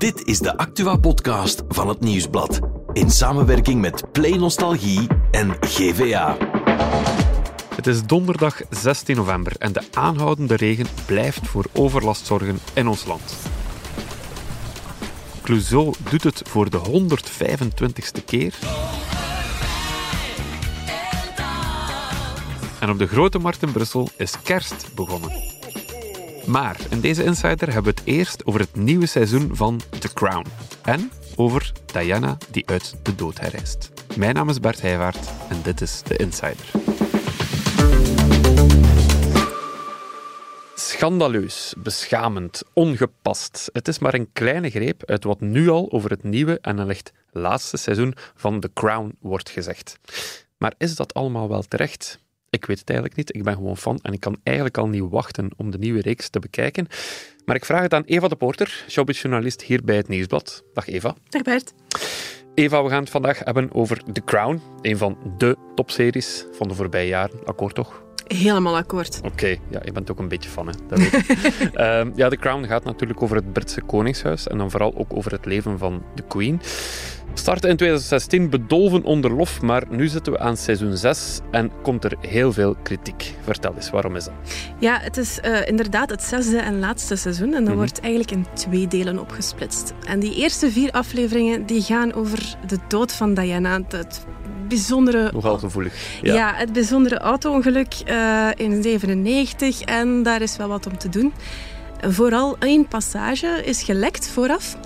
Dit is de Actua-podcast van het Nieuwsblad. In samenwerking met Play Nostalgie en GVA. Het is donderdag 16 november en de aanhoudende regen blijft voor overlast zorgen in ons land. Clouseau doet het voor de 125ste keer. En op de Grote Markt in Brussel is kerst begonnen. Maar in deze Insider hebben we het eerst over het nieuwe seizoen van The Crown. En over Diana die uit de dood herrijst. Mijn naam is Bert Heijvaart en dit is The Insider. Schandaleus, beschamend, ongepast. Het is maar een kleine greep uit wat nu al over het nieuwe en wellicht laatste seizoen van The Crown wordt gezegd. Maar is dat allemaal wel terecht? Ik weet het eigenlijk niet. Ik ben gewoon fan en ik kan eigenlijk al niet wachten om de nieuwe reeks te bekijken. Maar ik vraag het aan Eva de Porter, showbizjournalist hier bij het Nieuwsblad. Dag Eva. Dag Bert. Eva, we gaan het vandaag hebben over The Crown, een van de topseries van de voorbije jaren. Akkoord toch? Helemaal akkoord. Oké, ja, je bent ook een beetje fan, hè? dat weet ik. Ehm, ja, The Crown gaat natuurlijk over het Britse koningshuis en dan vooral ook over het leven van de Queen. Startte in 2016 bedolven onder lof, maar nu zitten we aan seizoen 6 en komt er heel veel kritiek. Vertel eens, waarom is dat? Ja, het is uh, inderdaad het zesde en laatste seizoen en dat Mhm. wordt eigenlijk in twee delen opgesplitst. En die eerste vier afleveringen die gaan over de dood van Diana, het bijzondere... Nogal gevoelig. Ja, het bijzondere auto-ongeluk eh, in 97 en daar is wel wat om te doen. Vooral één passage is gelekt vooraf.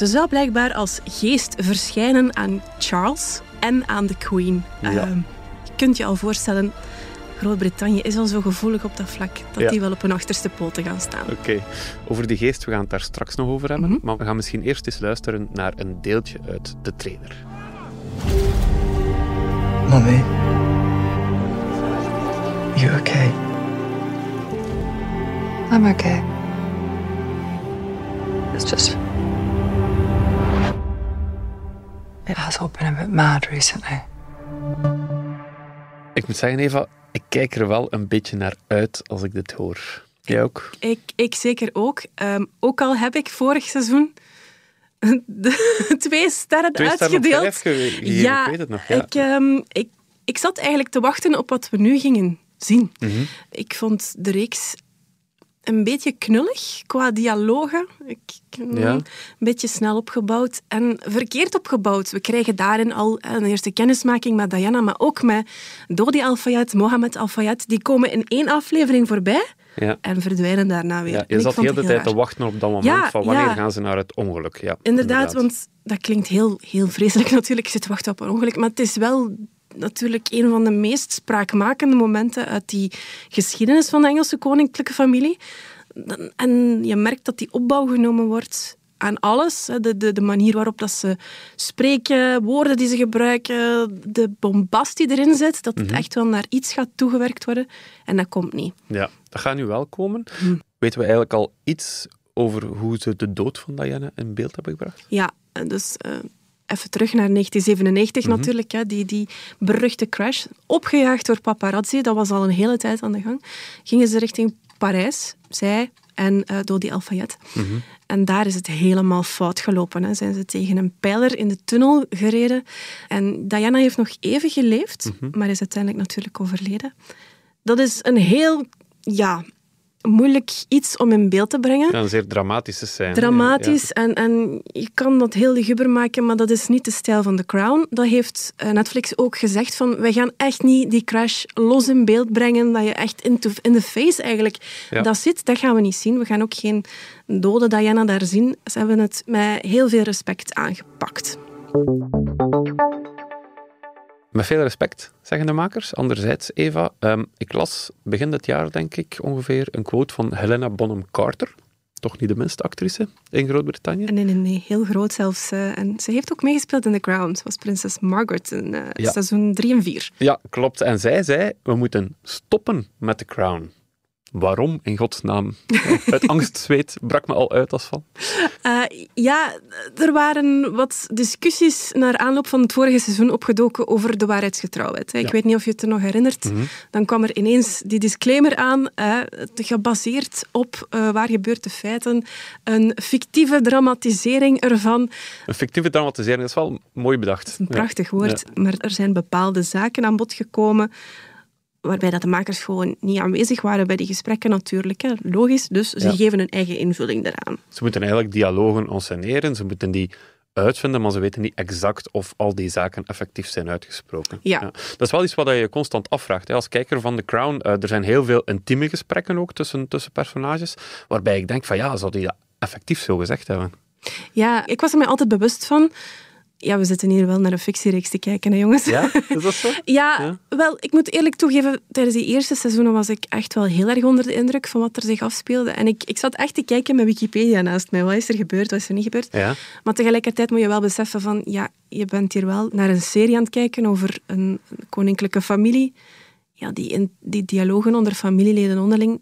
Ze zou blijkbaar als geest verschijnen aan Charles en aan de Queen. Ja. Eh, je kunt je al voorstellen, Groot-Brittannië is al zo gevoelig op dat vlak dat Ja. die wel op hun achterste poten gaan staan. Oké, over die geest, we gaan het daar straks nog over hebben. Mhm. Maar we gaan misschien eerst eens luisteren naar een deeltje uit de trailer. Mummy. You okay? I'm okay. It's just. It has all been a bit mad recently. Ik moet zeggen, Eva, ik kijk er wel een beetje naar uit als ik dit hoor. Jij ook? Ik, ik zeker ook. Ehm, ook al heb ik vorig seizoen de twee sterren Twee sterren op uitgedeeld. ge- gegeven, ja, ik weet het nog. Ja. Ik, ehm, ik, ik zat eigenlijk te wachten op wat we nu gingen zien. Mhm. Ik vond de reeks een beetje knullig qua dialogen. Ik, mm, Ja. Een beetje snel opgebouwd en verkeerd opgebouwd. We krijgen daarin al een eerste kennismaking met Diana, maar ook met Dodi Al-Fayed, Mohamed Al-Fayed. Die komen in één aflevering voorbij Ja. en verdwijnen daarna weer. Ja, je zat heel de het tijd te wachten op dat moment Ja, van wanneer ja. gaan ze naar het ongeluk. Ja, Inderdaad, want dat klinkt heel, heel vreselijk natuurlijk. Ik zit te wachten op een ongeluk. Maar het is wel natuurlijk een van de meest spraakmakende momenten uit die geschiedenis van de Engelse koninklijke familie. En je merkt dat die opbouw genomen wordt aan alles. De, de, de manier waarop dat ze spreken, woorden die ze gebruiken, de bombast die erin zit, dat het echt wel naar iets gaat toegewerkt worden. En dat komt niet. Ja, dat gaat nu wel komen. Hm. Weten we eigenlijk al iets over hoe ze de dood van Diana in beeld hebben gebracht? Ja, en dus eh, even terug naar 1997 Mhm. natuurlijk. Hè, die, die beruchte crash, opgejaagd door paparazzi, dat was al een hele tijd aan de gang. Gingen ze richting Parijs, zij en eh Dodi Al-Fayed. Mhm. En daar is het helemaal fout gelopen. Hè. Zijn ze tegen een pijler in de tunnel gereden. En Diana heeft nog even geleefd, Mhm. maar is uiteindelijk natuurlijk overleden. Dat is een heel ja, moeilijk iets om in beeld te brengen. Ja, een zeer dramatische scène. Dramatisch en, en je kan dat heel luguber maken, maar dat is niet de stijl van The Crown. Dat heeft eh, Netflix ook gezegd van, wij gaan echt niet die crash los in beeld brengen, dat je echt in, to- in the face eigenlijk Ja. dat zit. Dat gaan we niet zien. We gaan ook geen dode Diana daar zien. Ze hebben het met heel veel respect aangepakt. Met veel respect, zeggen de makers. Anderzijds, Eva, ehm, ik las begin dit jaar, denk ik, ongeveer een quote van Helena Bonham Carter. Toch niet de minste actrice in Groot-Brittannië. En nee, nee, nee, heel groot zelfs. eh, en ze heeft ook meegespeeld in The Crown. Ze was prinses Margaret in eh, Ja. seizoen 3 en 4. Ja, klopt. En zij zei, we moeten stoppen met The Crown. Waarom, in godsnaam? Het angstzweet brak me al uit als van. Uh, ja, er waren wat discussies naar aanloop van het vorige seizoen opgedoken over de waarheidsgetrouwheid. Ik Ja. weet niet of je het er nog herinnert. Dan kwam er ineens die disclaimer aan, uh, gebaseerd op uh, waar gebeurt de feiten, een fictieve dramatisering ervan. Een fictieve dramatisering, dat is wel mooi bedacht. Een prachtig woord, maar er zijn bepaalde zaken aan bod gekomen waarbij dat de makers gewoon niet aanwezig waren bij die gesprekken natuurlijk. Hè. Logisch, dus ze Ja. geven hun eigen invulling daaraan. Ze moeten eigenlijk dialogen ensceneren, ze moeten die uitvinden, maar ze weten niet exact of al die zaken effectief zijn uitgesproken. Ja. Dat is wel iets wat je constant afvraagt. Hè. Als kijker van The Crown, eh, er zijn heel veel intieme gesprekken ook tussen, tussen personages, waarbij ik denk van ja, zou die dat effectief zo gezegd hebben? Ja, ik was er mij altijd bewust van. Ja, we zitten hier wel naar een fictiereeks te kijken, hè, jongens. Ja, is dat zo? Ja, Ja. wel, ik moet eerlijk toegeven, tijdens die eerste seizoenen was ik echt wel heel erg onder de indruk van wat er zich afspeelde. En ik, ik zat echt te kijken met Wikipedia naast mij. Wat is er gebeurd, wat is er niet gebeurd? Ja. Maar tegelijkertijd moet je wel beseffen van, ja, je bent hier wel naar een serie aan het kijken over een koninklijke familie. Ja, die, in, die dialogen onder familieleden onderling,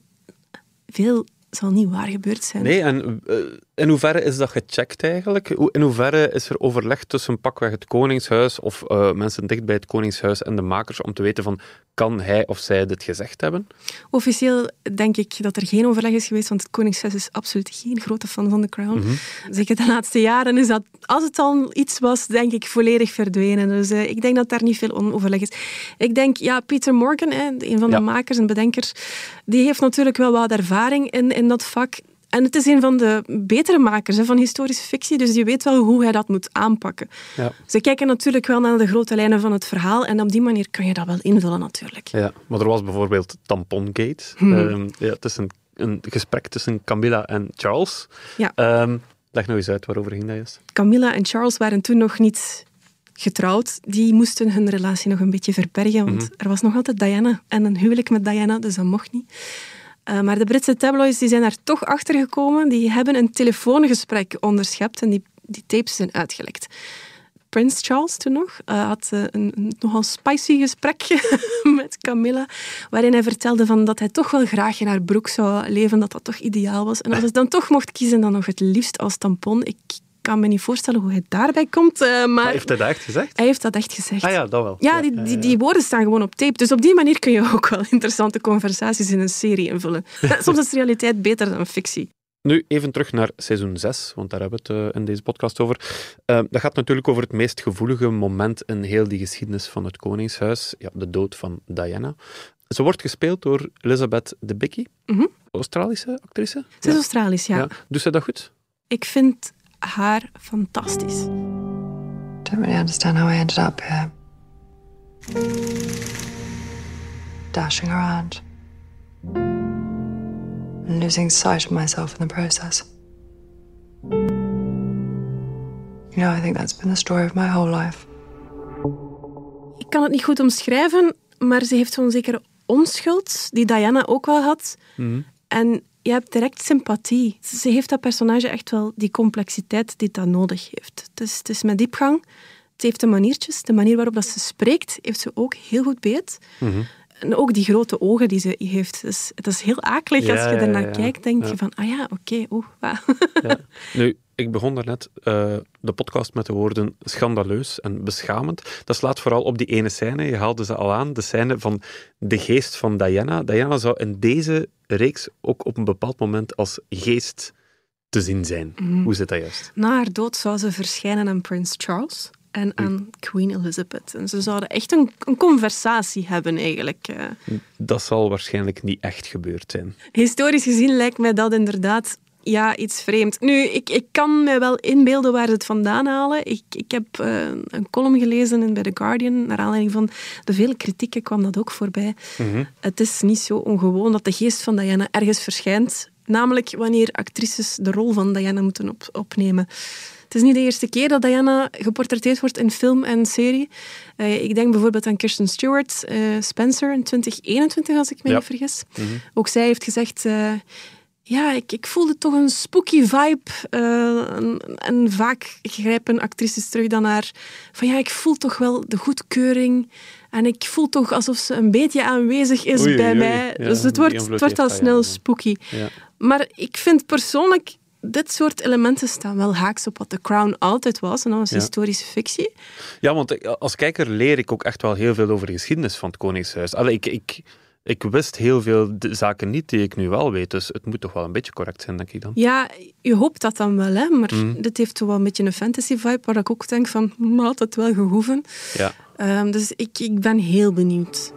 veel zal niet waar gebeurd zijn. Nee, en eh, in hoeverre is dat gecheckt eigenlijk? In hoeverre is er overleg tussen pakweg het Koningshuis of eh, mensen dicht bij het Koningshuis en de makers om te weten van, kan hij of zij dit gezegd hebben? Officieel denk ik dat er geen overleg is geweest, want het Koningshuis is absoluut geen grote fan van The Crown. Zeker de laatste jaren is dat, als het al iets was, denk ik volledig verdwenen. Dus eh, ik denk dat daar niet veel overleg is. Ik denk, ja, Peter Morgan, hè, een van de Ja. makers en bedenkers, die heeft natuurlijk wel wat ervaring in, in dat vak. En het is een van de betere makers hè, van historische fictie, dus die weet wel hoe hij dat moet aanpakken. Ja. Ze kijken natuurlijk wel naar de grote lijnen van het verhaal en op die manier kan je dat wel invullen natuurlijk. Ja, maar er was bijvoorbeeld Tampongate. Ehm, ja, het is een, een gesprek tussen Camilla en Charles. Ja. Ehm, leg nog eens uit waarover ging dat juist. Camilla en Charles waren toen nog niet getrouwd. Die moesten hun relatie nog een beetje verbergen, want er was nog altijd Diana en een huwelijk met Diana, dus dat mocht niet. Uh, maar de Britse tabloids die zijn daar toch achter gekomen. Die hebben een telefoongesprek onderschept en die, die tapes zijn uitgelekt. Prins Charles toen nog uh, had uh, een, een, nogal spicy gesprekje met Camilla, waarin hij vertelde van dat hij toch wel graag in haar broek zou leven, dat dat toch ideaal was. En als hij dan toch mocht kiezen, dan nog het liefst als tampon. Ik kan me niet voorstellen hoe hij daarbij komt, uh, maar... maar heeft hij dat echt gezegd? Hij heeft dat echt gezegd. Ah ja, dat wel. Ja, die, die, die woorden staan gewoon op tape. Dus op die manier kun je ook wel interessante conversaties in een serie invullen. Soms is realiteit beter dan fictie. Nu even terug naar seizoen 6, want daar hebben we het uh, in deze podcast over. Uh, dat gaat natuurlijk over het meest gevoelige moment in heel die geschiedenis van het Koningshuis. Ja, de dood van Diana. Ze wordt gespeeld door Elizabeth Debicki, mm -hmm. Australische actrice. Ze is ja. Australisch, ja. ja. Doet ze dat goed? Ik vind haar fantastisch. Don't really understand how I ended up here. Dashing around. And losing sight of myself in the process. You know, I think that's been the story of my whole life. Ik kan het niet goed omschrijven, maar ze heeft zo'n zekere onschuld, die Diana ook wel had. Mm -hmm. En je hebt direct sympathie. Ze heeft dat personage echt wel die complexiteit die dat nodig heeft. Is, het is met diepgang. Het heeft de maniertjes, de manier waarop dat ze spreekt, heeft ze ook heel goed beet. -hmm. En ook die grote ogen die ze heeft. Het is, het is heel akelig ja, als je ernaar ja, ja. kijkt. denk je van, ah ja, oké, okay, oeh, ja. Nu, ik begon daarnet uh, de podcast met de woorden schandaleus en beschamend. Dat slaat vooral op die ene scène, je haalde ze al aan, de scène van de geest van Diana. Diana zou in deze reeks ook op een bepaald moment als geest te zien zijn. Mm. Hoe zit dat juist? Na haar dood zou ze verschijnen aan Prins Charles en aan Queen Elizabeth. En ze zouden echt een, een conversatie hebben, eigenlijk. uh. Dat zal waarschijnlijk niet echt gebeurd zijn. Historisch gezien lijkt mij dat inderdaad ja, iets vreemd. Nu, ik, ik kan me wel inbeelden waar ze het vandaan halen. Ik, ik heb uh, een column gelezen in, bij The Guardian. Naar aanleiding van de vele kritieken kwam dat ook voorbij. Mm -hmm. Het is niet zo ongewoon dat de geest van Diana ergens verschijnt. Namelijk wanneer actrices de rol van Diana moeten op, opnemen. Het is niet de eerste keer dat Diana geportretteerd wordt in film en serie. Uh, ik denk bijvoorbeeld aan Kirsten Stewart, uh, Spencer in 2021, als ik me ja. niet vergis. Mm -hmm. Ook zij heeft gezegd... Uh, ja, ik, ik voelde toch een spooky vibe. eh, en, en vaak grijpen actrices terug dan naar van ja, ik voel toch wel de goedkeuring. En ik voel toch alsof ze een beetje aanwezig is Oei, bij oei, mij. Ja, dus het wordt, het wordt al snel ja. spooky. Ja. Maar ik vind persoonlijk, dit soort elementen staan wel haaks op wat The Crown altijd was. En dat Ja. historische fictie. Ja, want ik- als kijker leer ik ook echt wel heel veel over de geschiedenis van het Koningshuis. Allee, ik, ik, ik wist heel veel de zaken niet die ik nu wel weet, dus het moet toch wel een beetje correct zijn, denk ik dan. Ja, je hoopt dat dan wel, hè? maar Mhm. dit heeft toch wel een beetje een fantasy vibe, waar ik ook denk van, "Hmm, had het wel gehoeven. Ja. Ehm, dus ik, ik ben heel benieuwd.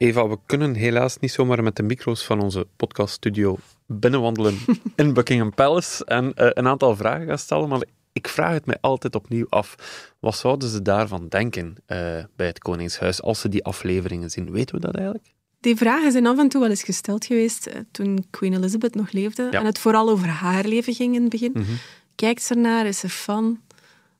Eva, we kunnen helaas niet zomaar met de micro's van onze podcaststudio binnenwandelen in Buckingham Palace en eh, een aantal vragen gaan stellen, maar ik vraag het mij altijd opnieuw af. Wat zouden ze daarvan denken eh, bij het Koningshuis als ze die afleveringen zien? Weten we dat eigenlijk? Die vragen zijn af en toe wel eens gesteld geweest eh, toen Queen Elizabeth nog leefde. Ja. En het vooral over haar leven ging in het begin. Mhm. Kijkt ze ernaar? Is ze fan?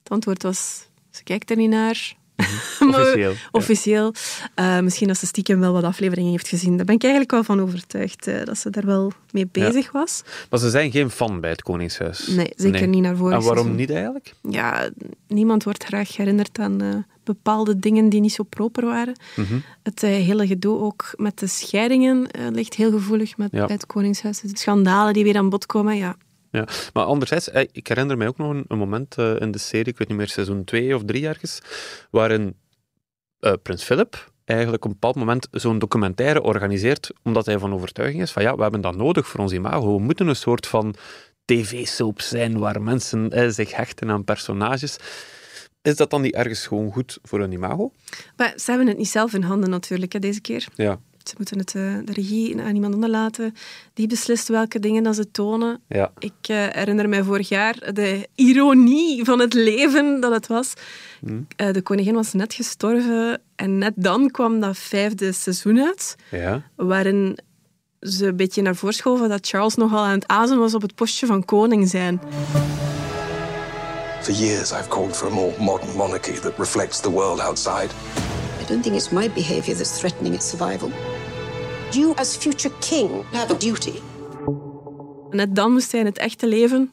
Het antwoord was, ze kijkt er niet naar. Maar- Officieel. ja. Officieel. Eh, misschien dat ze stiekem wel wat afleveringen heeft gezien. Daar ben ik eigenlijk wel van overtuigd, eh, dat ze daar wel mee bezig was. Maar ze zijn geen fan bij het Koningshuis. Nee, zeker niet naar voren. En waarom niet eigenlijk? Ja, niemand wordt graag herinnerd aan eh, bepaalde dingen die niet zo proper waren. Mhm. Het hele gedoe ook met de scheidingen ligt heel gevoelig met Ja. bij het Koningshuis. De schandalen die weer aan bod komen, ja. Ja. Maar anderzijds, eh, ik herinner mij ook nog een, een moment eh, in de serie, ik weet niet meer, seizoen 2 of 3 ergens, waarin eh, Prins Philip eigenlijk op een bepaald moment zo'n documentaire organiseert, omdat hij van overtuiging is van ja, we hebben dat nodig voor ons imago. We moeten een soort van tv-soap zijn waar mensen eh, zich hechten aan personages. Is dat dan niet ergens gewoon goed voor een imago? Maar ze hebben het niet zelf in handen natuurlijk, hè, deze keer. Ja. Ze moeten het, eh, de regie aan iemand onderlaten. Die beslist welke dingen dat ze tonen. Ja. Ik eh, herinner mij vorig jaar de ironie van het leven dat het was. Eh, de koningin was net gestorven en net dan kwam dat vijfde seizoen uit, Ja. waarin ze een beetje naar voren schoven dat Charles nogal aan het azen was op het postje van koning zijn. For years, I've called for a more modern monarchy that reflects the world outside. I don't think it's my behavior that's threatening its survival. You, as future king, have a duty. En net dan moest hij in het echte leven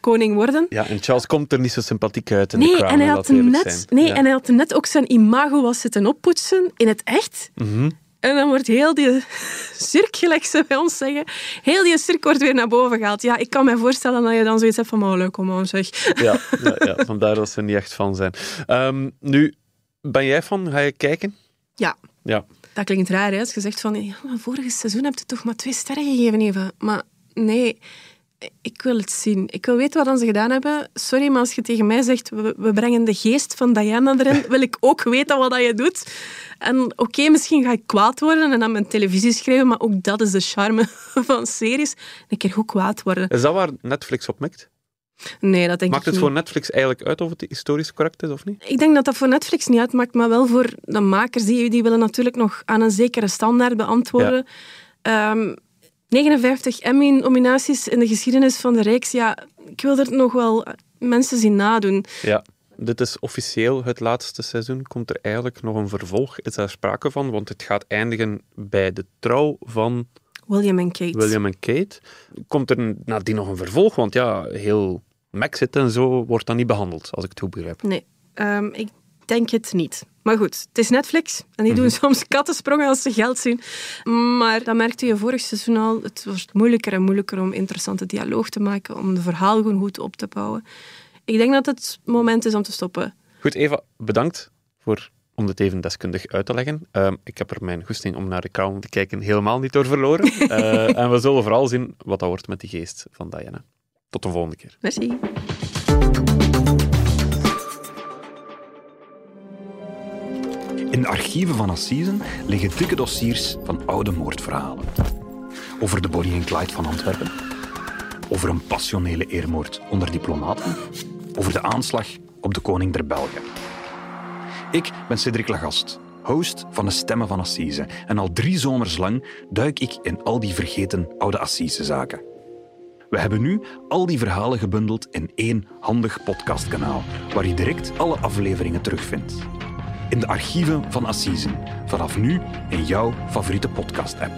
koning worden. ja, en Charles komt er niet zo sympathiek uit in de Nee, Crown, en hij, had net, zijn. nee Ja. en hij had net ook zijn imago was zitten oppoetsen in het echt. Mhm. En dan wordt heel die cirk, gelijk ze bij ons zeggen, heel die cirk wordt weer naar boven gehaald. Ja, ik kan me voorstellen dat je dan zoiets hebt van, oh leuk, kom aan zeg. Ja, ja, ja, vandaar dat ze er niet echt van zijn. Ehm, nu, ben jij van? Ga je kijken? Ja, Ja. Dat klinkt raar, hè? Als je zegt van, vorige seizoen heb je toch maar twee sterren gegeven, Eva. Maar nee, ik wil het zien. Ik wil weten wat ze gedaan hebben. Sorry, maar als je tegen mij zegt, we, we brengen de geest van Diana erin, wil ik ook weten wat je doet. En oké, misschien ga ik kwaad worden en dan mijn televisie schrijven, maar ook dat is de charme van series. Een keer goed kwaad worden. Is dat waar Netflix op mikt? Nee, dat denk Maakt ik het niet. voor Netflix eigenlijk uit of het historisch correct is of niet? Ik denk dat dat voor Netflix niet uitmaakt, maar wel voor de makers. Die, die willen natuurlijk nog aan een zekere standaard beantwoorden. Ehm, 59 Emmy-nominaties in de geschiedenis van de reeks. Ja, ik wil er nog wel mensen zien nadoen. Ja. Dit is officieel het laatste seizoen. Komt er eigenlijk nog een vervolg? Is daar sprake van? Want het gaat eindigen bij de trouw van William en Kate. William en Kate. Komt er nadien nog een vervolg? Want ja, heel Maxit en zo wordt dan niet behandeld, als ik het goed begrijp. Nee, ehm, ik denk het niet. Maar goed, het is Netflix en die doen soms kattensprongen als ze geld zien. Maar dat merkte je vorig seizoen al. Het wordt moeilijker en moeilijker om interessante dialoog te maken, om de verhaal gewoon goed op te bouwen. Ik denk dat het moment is om te stoppen. Goed, Eva, bedankt voor, om dit even deskundig uit te leggen. Ehm, ik heb er mijn goesting om naar de Crown te kijken helemaal niet door verloren. Eh, en we zullen vooral zien wat dat wordt met die geest van Diana. Tot de volgende keer. Merci. In de archieven van Assisen liggen dikke dossiers van oude moordverhalen. Over de Bonnie en Clyde van Antwerpen. Over een passionele eermoord onder diplomaten. Over de aanslag op de koning der Belgen. Ik ben Cedric Lagast, host van de Stemmen van Assise. En al drie zomers lang duik ik in al die vergeten oude Assisezaken. We hebben nu al die verhalen gebundeld in één handig podcastkanaal, waar je direct alle afleveringen terugvindt. In de archieven van Assisen, vanaf nu in jouw favoriete podcast-app.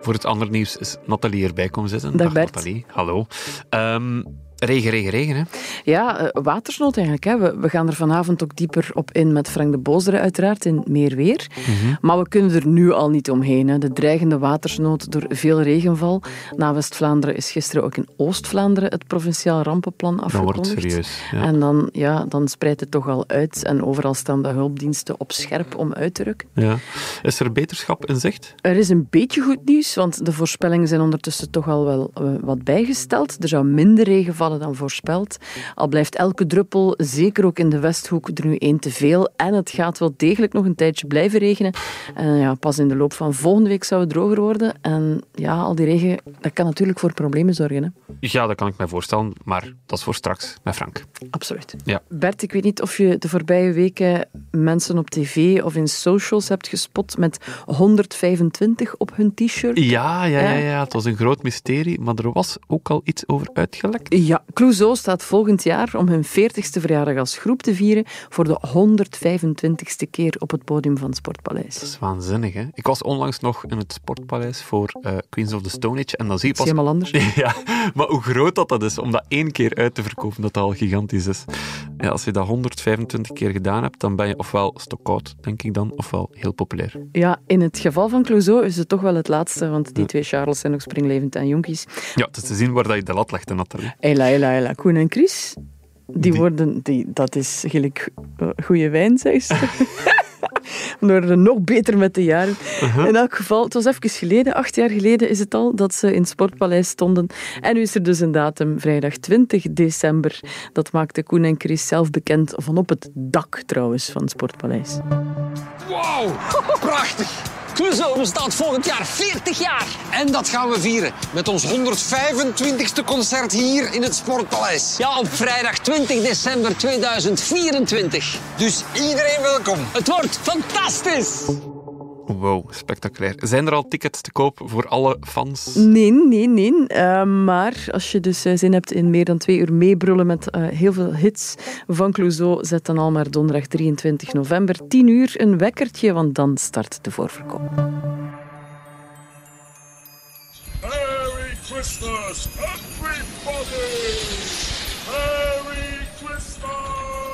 Voor het andere nieuws is Nathalie erbij komen zitten. Dag Bert. Nathalie, hallo. Ehm, regen, regen, regen. Hè? Ja, eh, watersnood eigenlijk. Hè. We, we gaan er vanavond ook dieper op in met Frank de Bozere uiteraard in meer weer. Mhm. Maar we kunnen er nu al niet omheen. Hè. De dreigende watersnood door veel regenval. Na West-Vlaanderen is gisteren ook in Oost-Vlaanderen het provinciaal rampenplan afgekondigd. wordt het serieus. Ja. En dan, ja, dan spreidt het toch al uit. En overal staan de hulpdiensten op scherp om uit te rukken. Ja. Is er beterschap in zicht? Er is een beetje goed nieuws, want de voorspellingen zijn ondertussen toch al wel eh, wat bijgesteld. Er zou minder regen vallen dan voorspeld. Al blijft elke druppel, zeker ook in de Westhoek, er nu één te veel. En het gaat wel degelijk nog een tijdje blijven regenen. En ja, pas in de loop van volgende week zou het droger worden. En ja, al die regen, dat kan natuurlijk voor problemen zorgen. Hè? Ja, dat kan ik mij voorstellen, maar dat is voor straks met Frank. Absoluut. Ja. Bert, ik weet niet of je de voorbije weken mensen op tv of in socials hebt gespot met 125 op hun t-shirt. Ja, ja, ja, Ja. ja, het was een groot mysterie, maar er was ook al iets over uitgelekt. Ja, Clouseau staat volgend jaar om hun 40ste verjaardag als groep te vieren voor de 125ste keer op het podium van het Sportpaleis. Dat is waanzinnig, hè? Ik was onlangs nog in het Sportpaleis voor eh, Queens of the Stone Age en dan zie je Dat is pas... helemaal anders. Ja, maar hoe groot dat, dat is, om dat één keer uit te verkopen, dat dat al gigantisch is. Ja, als je dat 125 keer gedaan hebt, dan ben je ofwel stockout, denk ik dan, ofwel heel populair. Ja, in het geval van Clouseau is het toch wel het laatste, want die twee Charles zijn nog springlevend en jonkies. Ja, het is te zien waar dat je de lat legt, Nathalie. Ella, Ella, Ella, Koen en Chris, die, Die- worden, die, dat is gelijk eh, goede wijn, zeg ze. We worden nog beter met de jaren. In elk geval, het was even geleden, acht jaar geleden is het al, dat ze in het Sportpaleis stonden. En nu is er dus een datum, vrijdag 20 december. Dat maakte Koen en Chris zelf bekend, van op het dak trouwens, van het Sportpaleis. Wow, prachtig. Clouseau bestaat volgend jaar 40 jaar. En dat gaan we vieren met ons 125ste concert hier in het Sportpaleis. Ja, op vrijdag 20 december 2024. Dus iedereen welkom. Het wordt fantastisch. Wow, spectaculair. Zijn er al tickets te koop voor alle fans? Nee, nee, nee. Eh, maar als je dus eh, zin hebt in meer dan twee uur meebrullen met eh, heel veel hits van Clouseau, zet dan al maar donderdag 23 november 10 uur een wekkertje, want dan start de voorverkoop. Merry Christmas,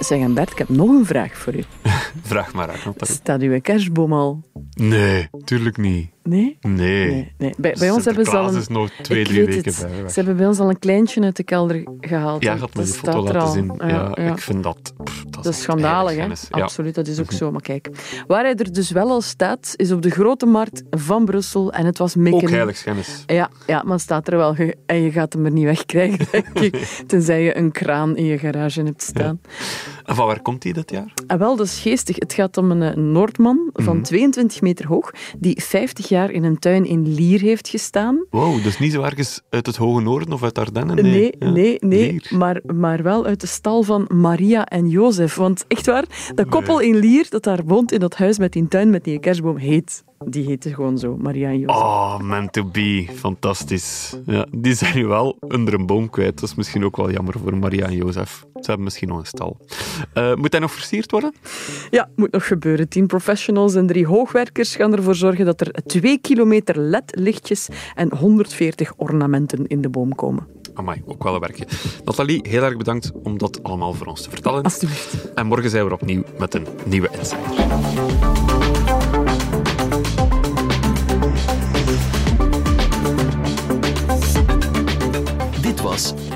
Zeg, en Bert, ik heb nog een vraag voor u. Vraag maar Nathalie. Staat uw kerstboom al? Nee, tuurlijk niet. Nee? Nee. Nee, nee. Bij, bij ons hebben ze al een... is nog twee, Ik drie weken bij weg. Ze hebben bij ons al een kleintje uit de kelder gehaald. Ja, gaat me dat foto laten al. zien. Ja, Ja, ja. ik vind dat... pff, dat, Dat is schandalig, hè? Absoluut, dat is ook Mhm. zo. Maar kijk, waar hij er dus wel al staat, is op de grote markt van Brussel. En het was mikken. Ook heiligschennis. Ja, ja, maar staat er wel. En je gaat hem er niet wegkrijgen, denk ik. Tenzij je een kraan in je garage hebt staan. Van waar komt die dit jaar? En wel, dat is geestig. Het gaat om een eh, Noordman van Mhm. 22 meter hoog, die 50 jaar in een tuin in Lier heeft gestaan. Wow, dus niet zo ergens uit het Hoge Noorden of uit Ardennen? Nee, Nee, nee, Ja. nee, Lier. maar, maar wel uit de stal van Maria en Jozef. Want echt waar, dat koppel in Lier dat daar woont in dat huis met die tuin met die kerstboom heet. Die heette gewoon zo, Maria en Jozef. Oh, meant to be. Fantastisch. Ja, die zijn nu wel onder een boom kwijt. Dat is misschien ook wel jammer voor Maria en Jozef. Ze hebben misschien nog een stal. Eh, moet hij nog versierd worden? Ja, moet nog gebeuren. Tien professionals en drie hoogwerkers gaan ervoor zorgen dat er twee kilometer LED-lichtjes en 140 ornamenten in de boom komen. Amai, ook wel een werkje. Nathalie, heel erg bedankt om dat allemaal voor ons te vertellen. Alsjeblieft. En morgen zijn we opnieuw met een nieuwe Insider.